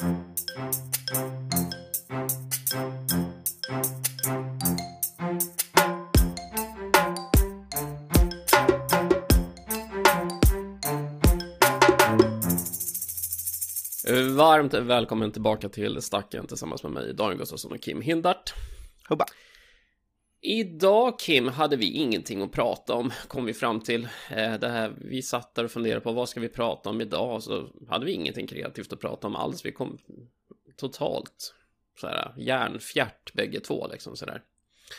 Varmt välkommen tillbaka till Stacken tillsammans med mig, Daniel Gustafsson och Kim Hindart. Hubba. Idag Kim hade vi ingenting att prata om kom vi fram till. Eh, det här, vi satt där och funderade på vad ska vi prata om idag så hade vi ingenting kreativt att prata om alls. Vi kom totalt så här järnfjärt bägge två liksom sådär.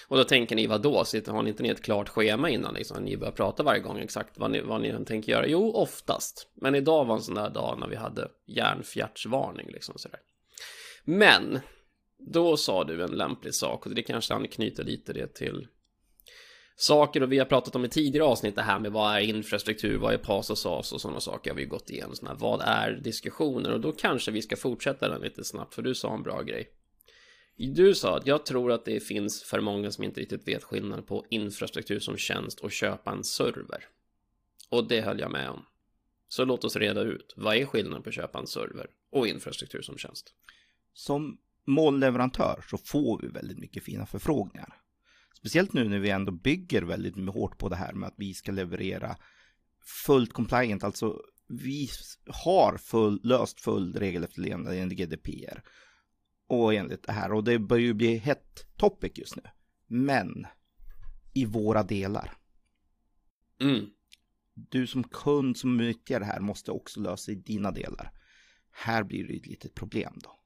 Och då tänker ni vad då? Sitter, har ni inte ni ett klart schema innan liksom? Ni börjar prata varje gång exakt vad ni, vad ni tänker göra? Jo, oftast. Men idag var en sån där dag när vi hade järnfjärtsvarning liksom sådär. Men då sa du en lämplig sak och det kanske anknyter lite det till saker och vi har pratat om i tidigare avsnitt det här med vad är infrastruktur, vad är PAS och SAS och sådana saker har vi gått igenom. Såna här, vad är diskussioner och då kanske vi ska fortsätta den lite snabbt för du sa en bra grej. Du sa att jag tror att det finns för många som inte riktigt vet skillnaden på infrastruktur som tjänst och köpa en server. Och det höll jag med om. Så låt oss reda ut. Vad är skillnaden på att köpa en server och infrastruktur som tjänst? Som molnleverantör så får vi väldigt mycket fina förfrågningar. Speciellt nu när vi ändå bygger väldigt hårt på det här med att vi ska leverera fullt compliant, alltså vi har full, löst full regelefterlevnad enligt GDPR och enligt det här och det börjar ju bli hett topic just nu. Men i våra delar. Mm. Du som kund som nyttjar det här måste också lösa i dina delar. Här blir det ett litet problem då.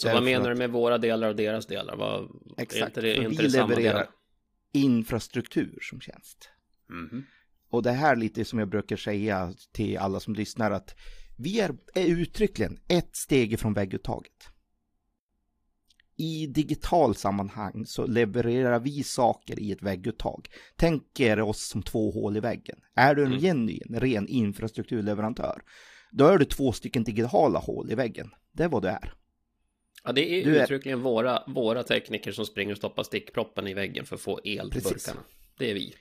Så vad menar du med våra delar och deras delar? Vad, Exakt, inte det, för inte vi levererar delar? infrastruktur som tjänst. Mhm. Och det här lite som jag brukar säga till alla som lyssnar att vi är, är uttryckligen ett steg ifrån vägguttaget. I digital sammanhang så levererar vi saker i ett vägguttag. Tänk er oss som två hål i väggen. Är du en Mm. genuin, ren infrastrukturleverantör, då är du två stycken digitala hål i väggen. Det är vad du är. Ja, det är Du är- uttryckligen våra, våra tekniker som springer och stoppar stickproppen i väggen för att få el till Precis. burkarna. Det är vi.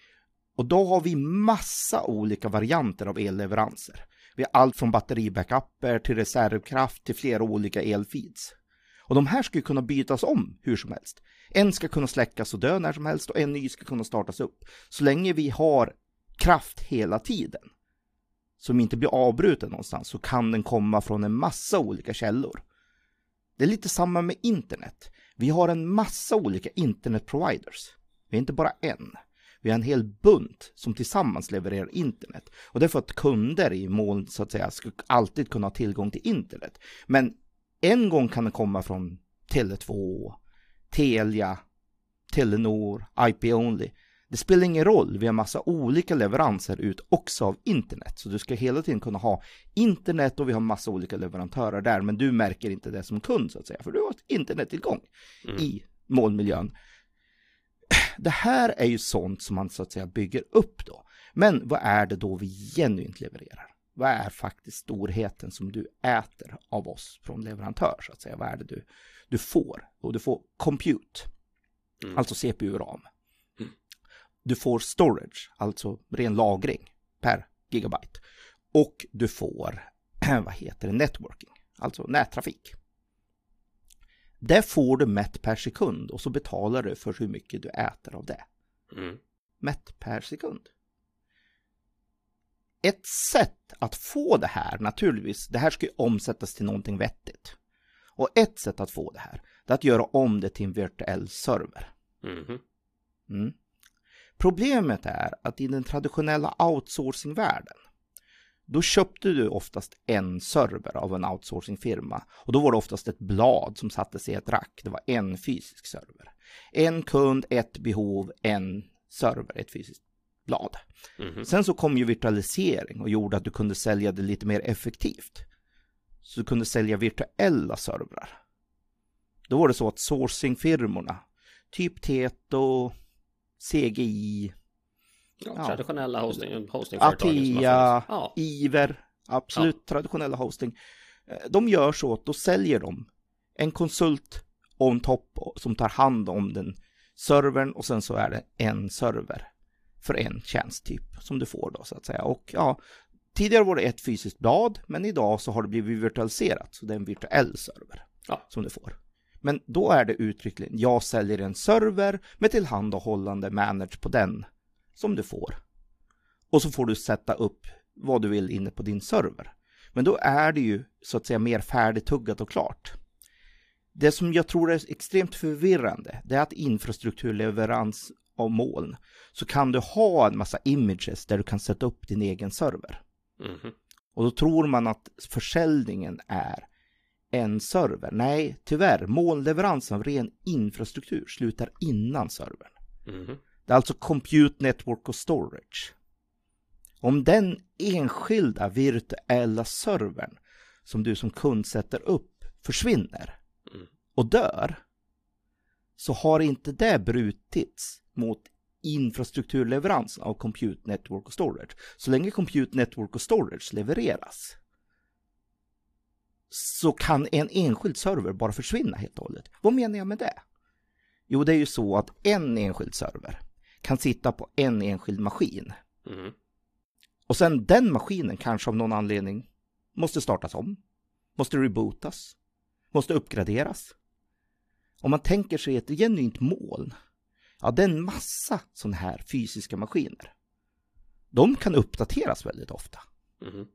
Och då har vi massa olika varianter av elleveranser. Vi har allt från batteribackuper till reservkraft till flera olika elfeeds. Och de här ska ju kunna bytas om hur som helst. En ska kunna släckas och dö när som helst och en ny ska kunna startas upp. Så länge vi har kraft hela tiden, som inte blir avbruten någonstans, så kan den komma från en massa olika källor. Det är lite samma med internet. Vi har en massa olika internetproviders. Vi är inte bara en. Vi har en hel bunt som tillsammans levererar internet. Och det är för att kunder i moln så att säga ska alltid kunna ha tillgång till internet. Men en gång kan det komma från Tele2, Telia, Telenor, IP Only. Det spelar ingen roll, vi har massa olika leveranser ut också av internet. Så du ska hela tiden kunna ha internet och vi har massa olika leverantörer där. Men du märker inte det som kund så att säga, för du har internettillgång Mm. i molnmiljön. Det här är ju sånt som man så att säga bygger upp då. Men vad är det då vi genuint levererar? Vad är faktiskt storheten som du äter av oss från leverantör så att säga? Vad är det du, du får? Och du får compute, Mm. alltså CPU-ram. Mm. Du får storage, alltså ren lagring per gigabyte. Och du får, vad heter det, networking, alltså nättrafik. Det får du mätt per sekund och så betalar du för hur mycket du äter av det. Mm. Mätt per sekund. Ett sätt att få det här, naturligtvis, det här ska ju omsättas till någonting vettigt. Och ett sätt att få det här, det är att göra om det till en virtuell server. Mhm. Mm. Problemet är att i den traditionella outsourcingvärlden, då köpte du oftast en server av en outsourcingfirma. Och då var det oftast ett blad som sattes i ett rack. Det var en fysisk server. En kund, ett behov, en server, ett fysiskt blad. Mhm. Sen så kom ju virtualisering och gjorde att du kunde sälja det lite mer effektivt. Så du kunde sälja virtuella servrar. Då var det så att sourcingfirmorna, typ Teto, CGI, Ja, Ja. Traditionella hosting, har Atea. Ja. Iver, absolut traditionella hosting. Eh, De gör så att då säljer de en konsult on top som tar hand om den servern och sen så är det en server för en tjänst typ som du får då så att säga. Och ja, tidigare var det ett fysiskt blad, men idag så har det blivit virtualiserat, så det är en virtuell server Ja. som du får. Men då är det uttryckligen, jag säljer en server med tillhandahållande manage på den som du får. Och så får du sätta upp vad du vill inne på din server. Men då är det ju så att säga mer färdigtuggat och klart. Det som jag tror är extremt förvirrande, det är att infrastrukturleverans av moln, så kan du ha en massa images där du kan sätta upp din egen server. Mhm. Och då tror man att försäljningen är en server. Nej, tyvärr, molnleveransen av ren infrastruktur slutar innan servern. Mhm. Det är alltså Compute Network och Storage. Om den enskilda virtuella servern som du som kund sätter upp försvinner Mm. och dör så har inte det brutits mot infrastrukturleveransen av Compute Network och Storage. Så länge Compute Network och Storage levereras så kan en enskild server bara försvinna helt och hållet. Vad menar jag med det? Jo, det är ju så att en enskild server kan sitta på en enskild maskin Mhm. och sen den maskinen kanske av någon anledning måste startas om, måste rebootas, måste uppgraderas. Om man tänker sig ett genuint moln, ja det är en massa sådana här fysiska maskiner. De kan uppdateras väldigt ofta. Mhm.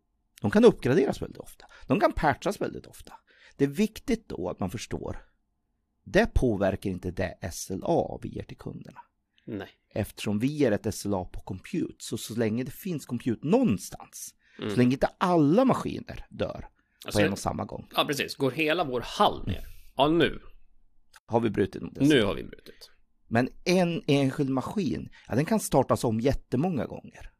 De kan uppgraderas väldigt ofta. De kan patchas väldigt ofta. Det är viktigt då att man förstår. Det påverkar inte det SLA vi ger till kunderna. Nej. Eftersom vi ger ett SLA på compute, så så länge det finns compute någonstans, Mm. så länge inte alla maskiner dör på Alltså, en och samma gång, Ja, precis. Går hela vår hall ner? Ja, nu. har vi brutit mot det. Nu har vi brutit. Men en enskild maskin, ja, den kan startas om jättemånga gånger.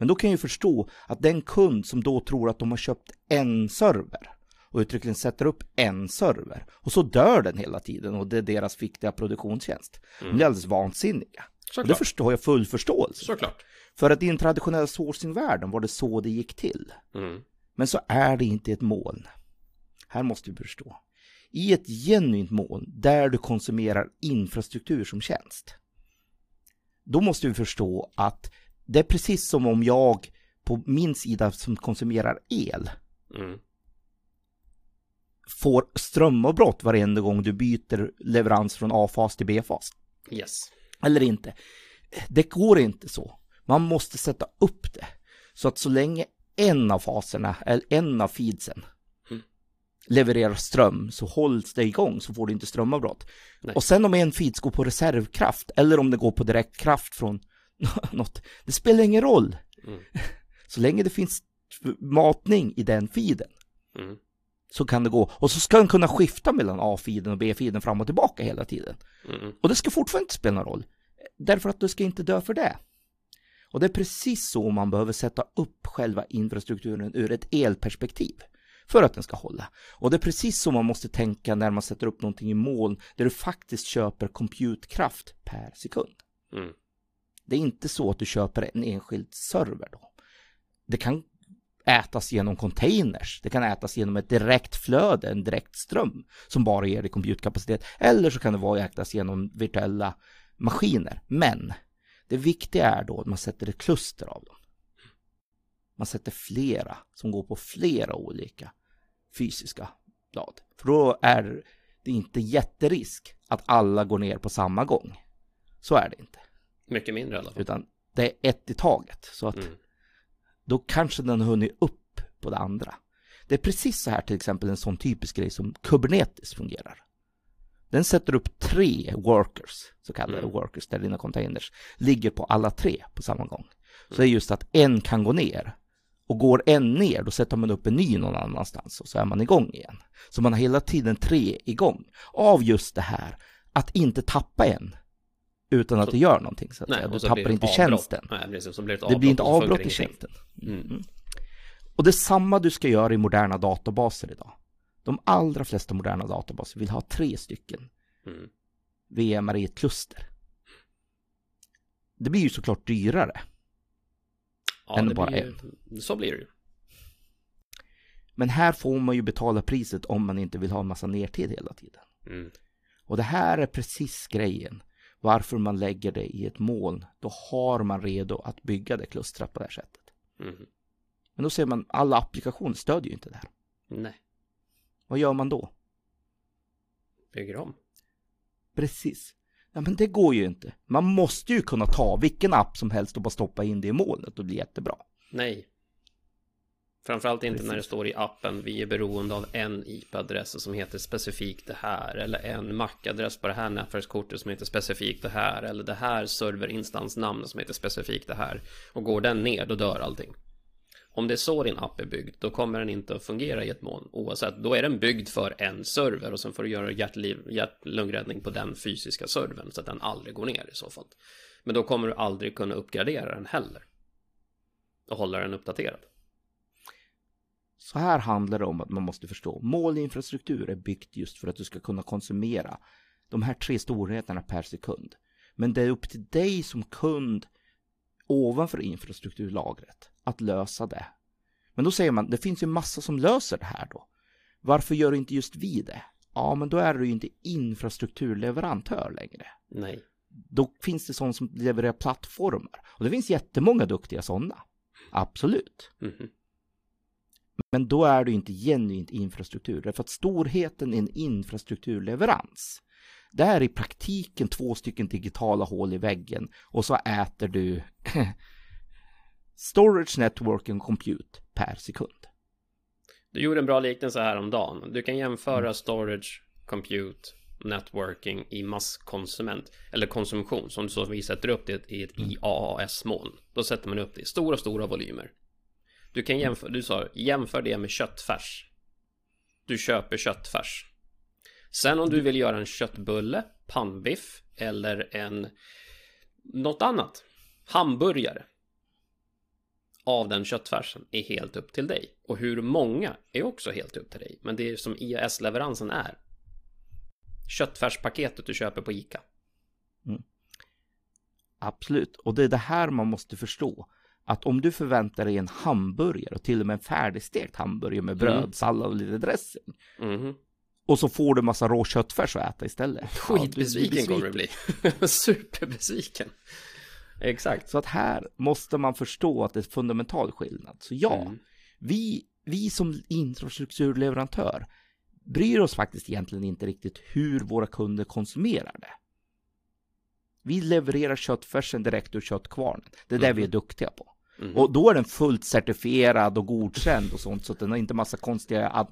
Men då kan jag ju förstå att den kund som då tror att de har köpt en server och uttryckligen sätter upp en server och så dör den hela tiden och det är deras viktiga produktionstjänst. De blir alldeles vansinniga. Och det Såklart. förstår jag full förståelse. Såklart. För att i den traditionella sourcing-världen var det så det gick till. Mm. Men så är det inte ett moln. Här måste vi förstå. I ett genuint moln där du konsumerar infrastruktur som tjänst. Då måste vi förstå att det är precis som om jag på min sida som konsumerar el Mm. får strömavbrott varenda gång du byter leverans från A-fas till B-fas. Yes. Eller inte. Det går inte så. Man måste sätta upp det. Så att så länge en av faserna, eller en av feedsen, Mm. levererar ström så hålls det igång så får du inte strömavbrott. Nej. Och sen om en feeds går på reservkraft eller om det går på direktkraft från något, det spelar ingen roll. Mm. Så länge det finns matning i den feeden Mm. så kan det gå. Och så ska den kunna skifta mellan A-feeden och B-feeden fram och tillbaka hela tiden. Mm. Och det ska fortfarande inte spela någon roll. Därför att du ska inte dö för det. Och det är precis så man behöver sätta upp själva infrastrukturen ur ett elperspektiv. För att den ska hålla. Och det är precis så man måste tänka när man sätter upp någonting i moln där du faktiskt köper compute-kraft per sekund. Mm. Det är inte så att du köper en enskild server då. Det kan ätas genom containers. Det kan ätas genom ett direkt flöde, en direkt ström som bara ger dig compute-kapacitet. Eller så kan det vara ätas genom virtuella maskiner. Men det viktiga är då att man sätter ett kluster av dem. Man sätter flera som går på flera olika fysiska blad. För då är det inte jätterisk att alla går ner på samma gång. Så är det inte. Mycket mindre i alla fall. Utan det är ett i taget. Så att Mm. då kanske den har hunnit upp på det andra. Det är precis så här till exempel en sån typisk grej som Kubernetes fungerar. Den sätter upp tre workers, så kallade Mm. workers, där dina containers ligger på alla tre på samma gång. Så det är just att en kan gå ner. Och går en ner, då sätter man upp en ny någon annanstans och så är man igång igen. Så man har hela tiden tre igång. Av just det här, att inte tappa en. Utan att det gör någonting. Så att Nej. Du tappar inte avbrott. tjänsten. Nej, precis. Så blir det blir inte så funkar avbrott i tjänsten. Mm. Mm. Och det är samma du ska göra i moderna databaser idag. De allra flesta moderna databaser vill ha tre stycken Mm. VMar i ett kluster. Det blir ju såklart dyrare. Ja, Än bara blir ju, så blir det ju. Men här får man ju betala priset om man inte vill ha en massa nertid hela tiden. Mm. Och det här är precis grejen. Varför man lägger det i ett moln. Då har man redo att bygga det klustret på det här sättet. Mm. Men då ser man, alla applikationer stödjer ju inte det här. Nej, Vad gör man då? bygger om. Precis. Ja, men det går ju inte. Man måste ju kunna ta vilken app som helst och bara stoppa in det i molnet och bli jättebra. Nej. Framförallt inte när det Precis. står i appen vi är beroende av en IP-adress som heter specifikt det här eller en MAC-adress på det här nätverkskortet som heter specifikt det här eller det här serverinstansnamn som heter specifikt det här och går den ner då dör allting. Om det är så din app är byggd då kommer den inte att fungera i ett moln oavsett. Då är den byggd för en server och sen får du göra hjärt-lungräddning på den fysiska servern så att den aldrig går ner i så fall. Men då kommer du aldrig kunna uppgradera den heller och hålla den uppdaterad. Så här handlar det om att man måste förstå. Målinfrastruktur är byggt just för att du ska kunna konsumera de här tre storheterna per sekund. Men det är upp till dig som kund ovanför infrastrukturlagret att lösa det. Men då säger man, det finns ju massa som löser det här då. Varför gör inte just vi det? Ja, men då är du ju inte infrastrukturleverantör längre. Nej. Då finns det sådana som levererar plattformar. Och det finns jättemånga duktiga sådana. Absolut. Mhm. Men då är det inte genuint infrastruktur. Därför att storheten i en infrastrukturleverans, det är i praktiken två stycken digitala hål i väggen och så äter du storage, network och compute per sekund. Du gjorde en bra liknelse här om dagen. Du kan jämföra storage, compute, networking i masskonsument eller konsumtion som så vi sätter upp det i ett IaaS-moln. Då sätter man upp det i stora, stora volymer. Du kan jämföra, du sa jämför det med köttfärs. Du köper köttfärs. Sen om du vill göra en köttbulle, pannbiff eller en något annat, hamburgare av den köttfärsen är helt upp till dig. Och hur många är också helt upp till dig. Men det är som e IAS-leveransen är. Köttfärspaketet du köper på ICA. Mm. Absolut, och det är det här man måste förstå. Att om du förväntar dig en hamburgare och till och med en färdigstekt hamburgare med bröd, Mm. sallad och lite dressing. Mhm. Och så får du massa rå köttfärs att äta istället. Ja, Skitbesviken kommer du bli. Superbesviken. Exakt. Så att här måste man förstå att det är fundamental skillnad. Så ja, Mm. vi, vi som infrastrukturleverantör bryr oss faktiskt egentligen inte riktigt hur våra kunder konsumerar det. Vi levererar köttfärsen direkt ur köttkvarnen. Det är det vi är duktiga på. Mhm. Och då är den fullt certifierad och godkänd och sånt så att den har inte massa konstiga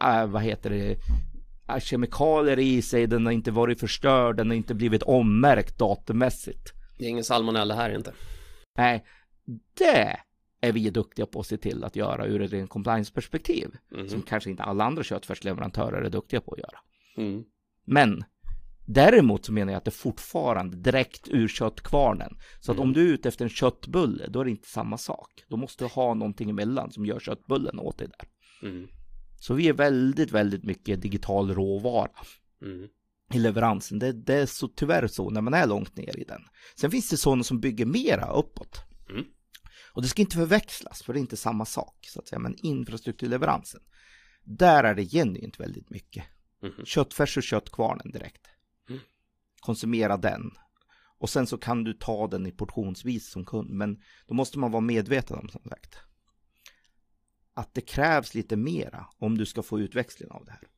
äh, vad heter det äh, kemikalier i sig, den har inte varit förstörd, den har inte blivit ommärkt datummässigt. Det är ingen salmonella här inte. Nej, det är vi duktiga på att se till att göra ur ett rent compliance-perspektiv. Mhm. Som kanske inte alla andra köttfärsleverantörer är duktiga på att göra. Mm. Men däremot så menar jag att det fortfarande direkt ur köttkvarnen. Så att om du är ute efter en köttbulle, då är det inte samma sak. Då måste du ha någonting emellan som gör köttbullen åt dig där. Mm. Så vi är väldigt, väldigt mycket digital råvara Mm. i leveransen. Det, det är så tyvärr så när man är långt ner i den. Sen finns det sådana som bygger mera uppåt. Mm. Och det ska inte förväxlas, för det är inte samma sak så att säga. Men infrastrukturleveransen, där är det genuint väldigt mycket. Mhm. Köttfärs och köttkvarnen direkt. Konsumera den. Och sen så kan du ta den i portionsvis som kund. Men då måste man vara medveten om som sagt. Att det krävs lite mera om du ska få utväxling av det här.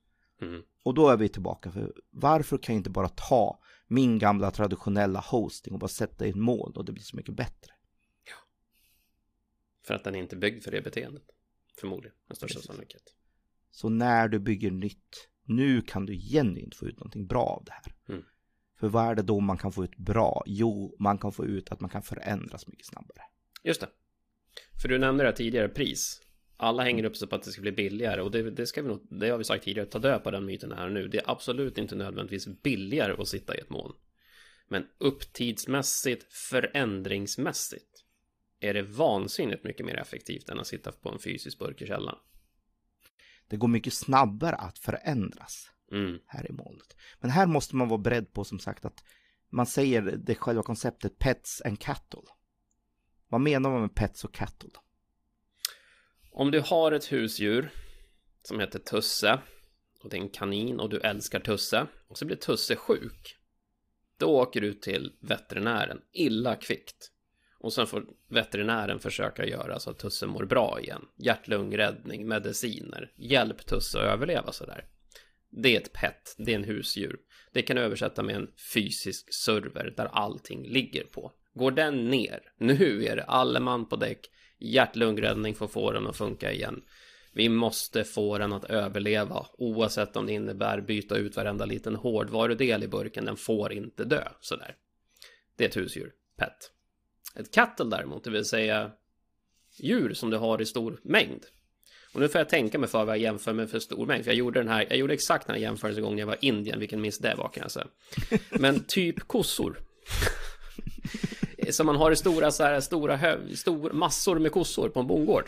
Mm. Och då är vi tillbaka för varför kan jag inte bara ta min gamla traditionella hosting och bara sätta i ett mål och det blir så mycket bättre. För att den är inte byggd för det beteendet. Förmodligen, med största sannolikhet. Så när du bygger nytt, nu kan du genuint få ut någonting bra av det här. För vad är det då man kan få ut bra? Jo, man kan få ut att man kan förändras mycket snabbare. Just det. För du nämnde det tidigare, pris. Alla hänger upp sig på att det ska bli billigare och det, det ska vi nog, det har vi sagt tidigare, ta död på den myten här nu. Det är absolut inte nödvändigtvis billigare att sitta i ett moln. Men upptidsmässigt, förändringsmässigt är det vansinnigt mycket mer effektivt än att sitta på en fysisk burk i källaren. Det går mycket snabbare att förändras Mm, här i molnet. Men här måste man vara beredd på som sagt att man säger det själva konceptet pets and cattle. Vad menar man med pets och cattle? Om du har ett husdjur som heter Tusse och det är en kanin och du älskar Tusse och så blir Tusse sjuk. Då åker du till veterinären illa kvickt. Och sen får veterinären försöka göra så att tussen mår bra igen. Hjärt-lungräddning, mediciner, hjälp tusse att överleva sådär. Det är ett pet, det är en husdjur. Det kan översätta med en fysisk server där allting ligger på. Går den ner, nu är det alle man på däck, hjärt-lungräddning för att få den att funka igen. Vi måste få den att överleva oavsett om det innebär byta ut varenda liten hårdvarudel i burken. Den får inte dö sådär. Det är ett husdjur, pet. Ett cattle däremot, det vill säga djur som du har i stor mängd. Och nu får jag tänka mig för vad jag jämför med för stor mängd. För jag gjorde den här, jag gjorde exakt den här jämförelsen gången jag var i Indien, vilken miss det var kan jag säga. Men typ kossor. Som man har i stora, så här, stora, höv, stor, massor med kossor på en bondgård.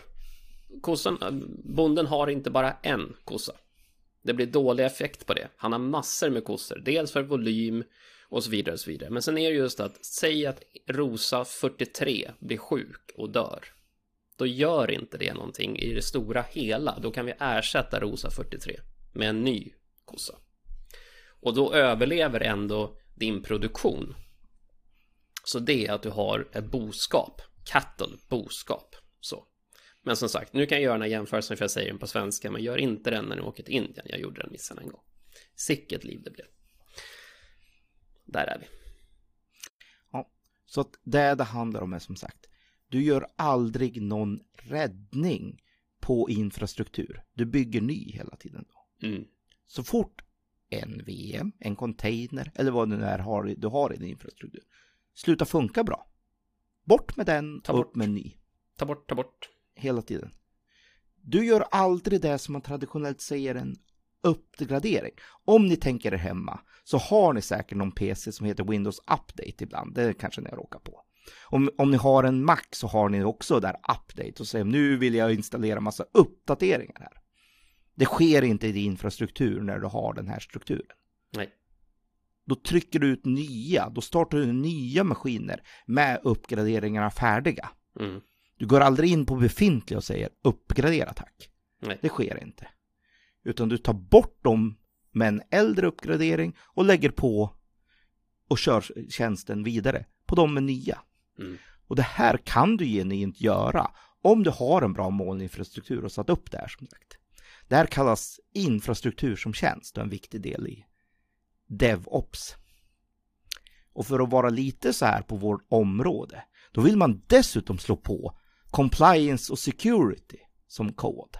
Kossan, bonden har inte bara en kossa. Det blir dålig effekt på det. Han har massor med kossor. Dels för volym och så vidare och så vidare. Men sen är det just att säg att Rosa 43 blir sjuk och dör. Då gör inte det någonting i det stora hela. Då kan vi ersätta Rosa 43 med en ny kossa. Och då överlever ändå din produktion. Så det är att du har ett boskap. Cattle, boskap. Så. Men som sagt, nu kan jag göra den här jämförelsen för jag säger den på svenska, men gör inte den när ni åker till Indien. Jag gjorde den missen en gång. Sicket liv det blev. Där är vi. Ja, så det det handlar om är som sagt, du gör aldrig någon räddning på infrastruktur. Du bygger ny hela tiden. Då. Mm. Så fort en VM, en container eller vad du nu är har, du har i din infrastruktur slutar funka bra. Bort med den, Ta bort. upp med en ny. Ta bort, ta bort. Hela tiden. Du gör aldrig det som man traditionellt säger en uppgradering. Om ni tänker er hemma så har ni säkert någon PC som heter Windows Update ibland. Det kanske ni råkar på. Om, om ni har en Mac så har ni också där Update och säger nu vill jag installera massa uppdateringar här. Det sker inte i din infrastruktur när du har den här strukturen. Nej. Då trycker du ut nya, då startar du nya maskiner med uppgraderingarna färdiga. Mm. Du går aldrig in på befintliga och säger uppgradera tack. Nej. Det sker inte. Utan du tar bort dem med en äldre uppgradering och lägger på och kör tjänsten vidare på dem med nya. Mm. Och det här kan du genuint göra om du har en bra molninfrastruktur och satt upp det här som sagt. Det här kallas infrastruktur som tjänst och en viktig del i DevOps. Och för att vara lite så här på vårt område, då vill man dessutom slå på compliance och security som kod.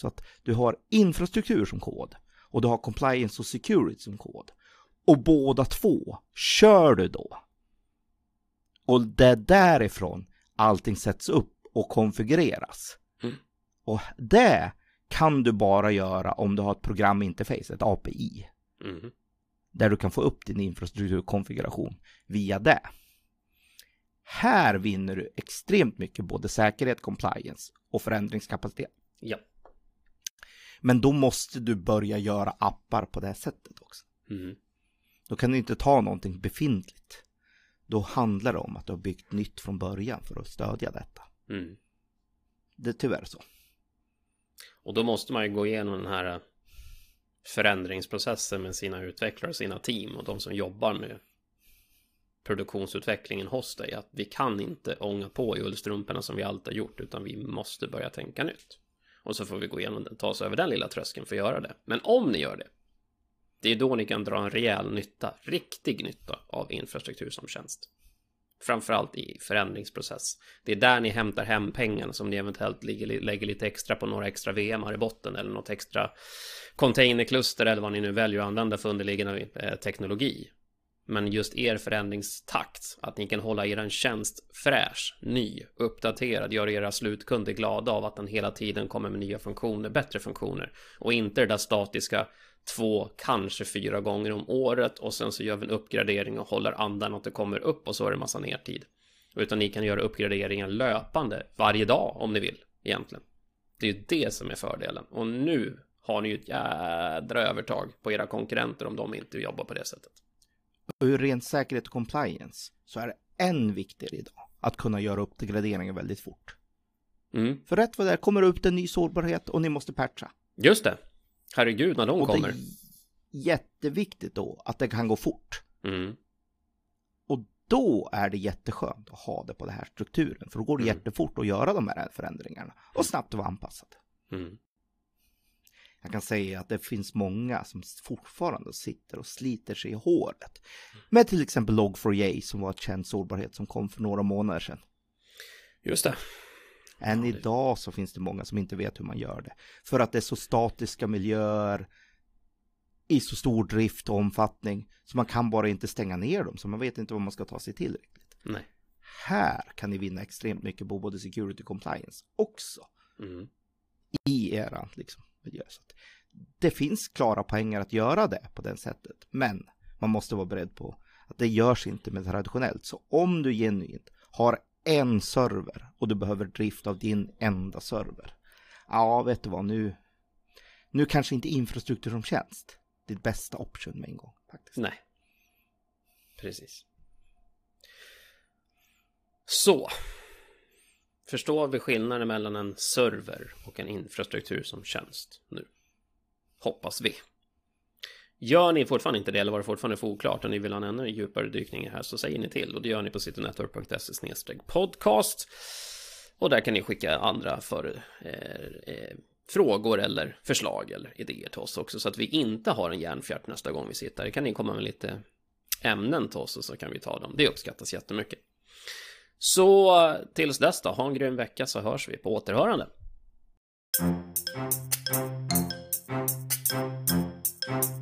Så att du har infrastruktur som kod och du har compliance och security som kod. Och båda två kör du då. Och det är därifrån allting sätts upp och konfigureras. Mm. Och det kan du bara göra om du har ett programinterface, ett API. Mm. Där du kan få upp din infrastrukturkonfiguration via det. Här vinner du extremt mycket både säkerhet, compliance och förändringskapacitet. Ja. Men då måste du börja göra appar på det här sättet också. Mm. Då kan du inte ta någonting befintligt. Då handlar det om att du har byggt nytt från början för att stödja detta. Mm. Det är tyvärr så. Och då måste man ju gå igenom den här eh, förändringsprocessen med sina utvecklare och sina team och de som jobbar med produktionsutvecklingen hos dig. Att vi kan inte ånga på i ullstrumporna som vi alltid har gjort utan vi måste börja tänka nytt. Och så får vi gå igenom den, ta oss över den lilla tröskeln för att göra det. Men om ni gör det, det är då ni kan dra en rejäl nytta, riktig nytta av infrastruktur som tjänst. Framförallt i förändringsprocess. Det är där ni hämtar hem pengarna som ni eventuellt ligger, lägger lite extra på några extra VM i botten eller något extra containerkluster eller vad ni nu väljer att använda för underliggande eh, teknologi. Men just er förändringstakt, att ni kan hålla er tjänst fräsch, ny, uppdaterad, gör era slutkunder glada av att den hela tiden kommer med nya funktioner, bättre funktioner och inte det där statiska två, kanske fyra gånger om året och sen så gör vi en uppgradering och håller andan att det kommer upp och så är det massa nertid. Utan ni kan göra uppgraderingar löpande varje dag om ni vill egentligen. Det är ju det som är fördelen och nu har ni ju ett jädra övertag på era konkurrenter om de inte jobbar på det sättet. Och ur ren säkerhet och compliance så är det än viktigare idag att kunna göra uppgraderingar väldigt fort. Mm. För rätt vad det är kommer det upp en ny sårbarhet och ni måste patcha. Just det. Herregud när de och kommer. det är jätteviktigt då att det kan gå fort. Mm. Och då är det jätteskönt att ha det på den här strukturen. För då går det Mm. jättefort att göra de här förändringarna och snabbt att vara anpassad. Mm. Jag kan säga att det finns många som fortfarande sitter och sliter sig i håret. Med till exempel Log4j som var ett känt sårbarhet som kom för några månader sedan. Just det. Än Ja, det- idag så finns det många som inte vet hur man gör det. För att det är så statiska miljöer i så stor drift och omfattning så man kan bara inte stänga ner dem så man vet inte vad man ska ta sig till riktigt. Nej. Här kan ni vinna extremt mycket på både security compliance också Mm. i eran liksom, miljö. Så det finns klara poänger att göra det på det sättet, men man måste vara beredd på att det görs inte med traditionellt. Så om du genuint har en server och du behöver drift av din enda server. Ja, vet du vad, nu, nu kanske inte infrastruktur som tjänst. Ditt bästa option med en gång faktiskt. Nej. Precis. Så. Förstår vi skillnaden mellan en server och en infrastruktur som tjänst nu? Hoppas vi. Gör ni fortfarande inte det eller var det fortfarande för oklart och ni vill ha en ännu djupare dykning här så säger ni till och det gör ni på citynetwork.se podcast. Och där kan ni skicka andra för eh, eh, frågor eller förslag eller idéer till oss också så att vi inte har en järnfjärt nästa gång vi sitter. Det kan ni komma med lite ämnen till oss och så kan vi ta dem. Det uppskattas jättemycket. Så tills dess då, ha en grym vecka så hörs vi på återhörande. Thank you.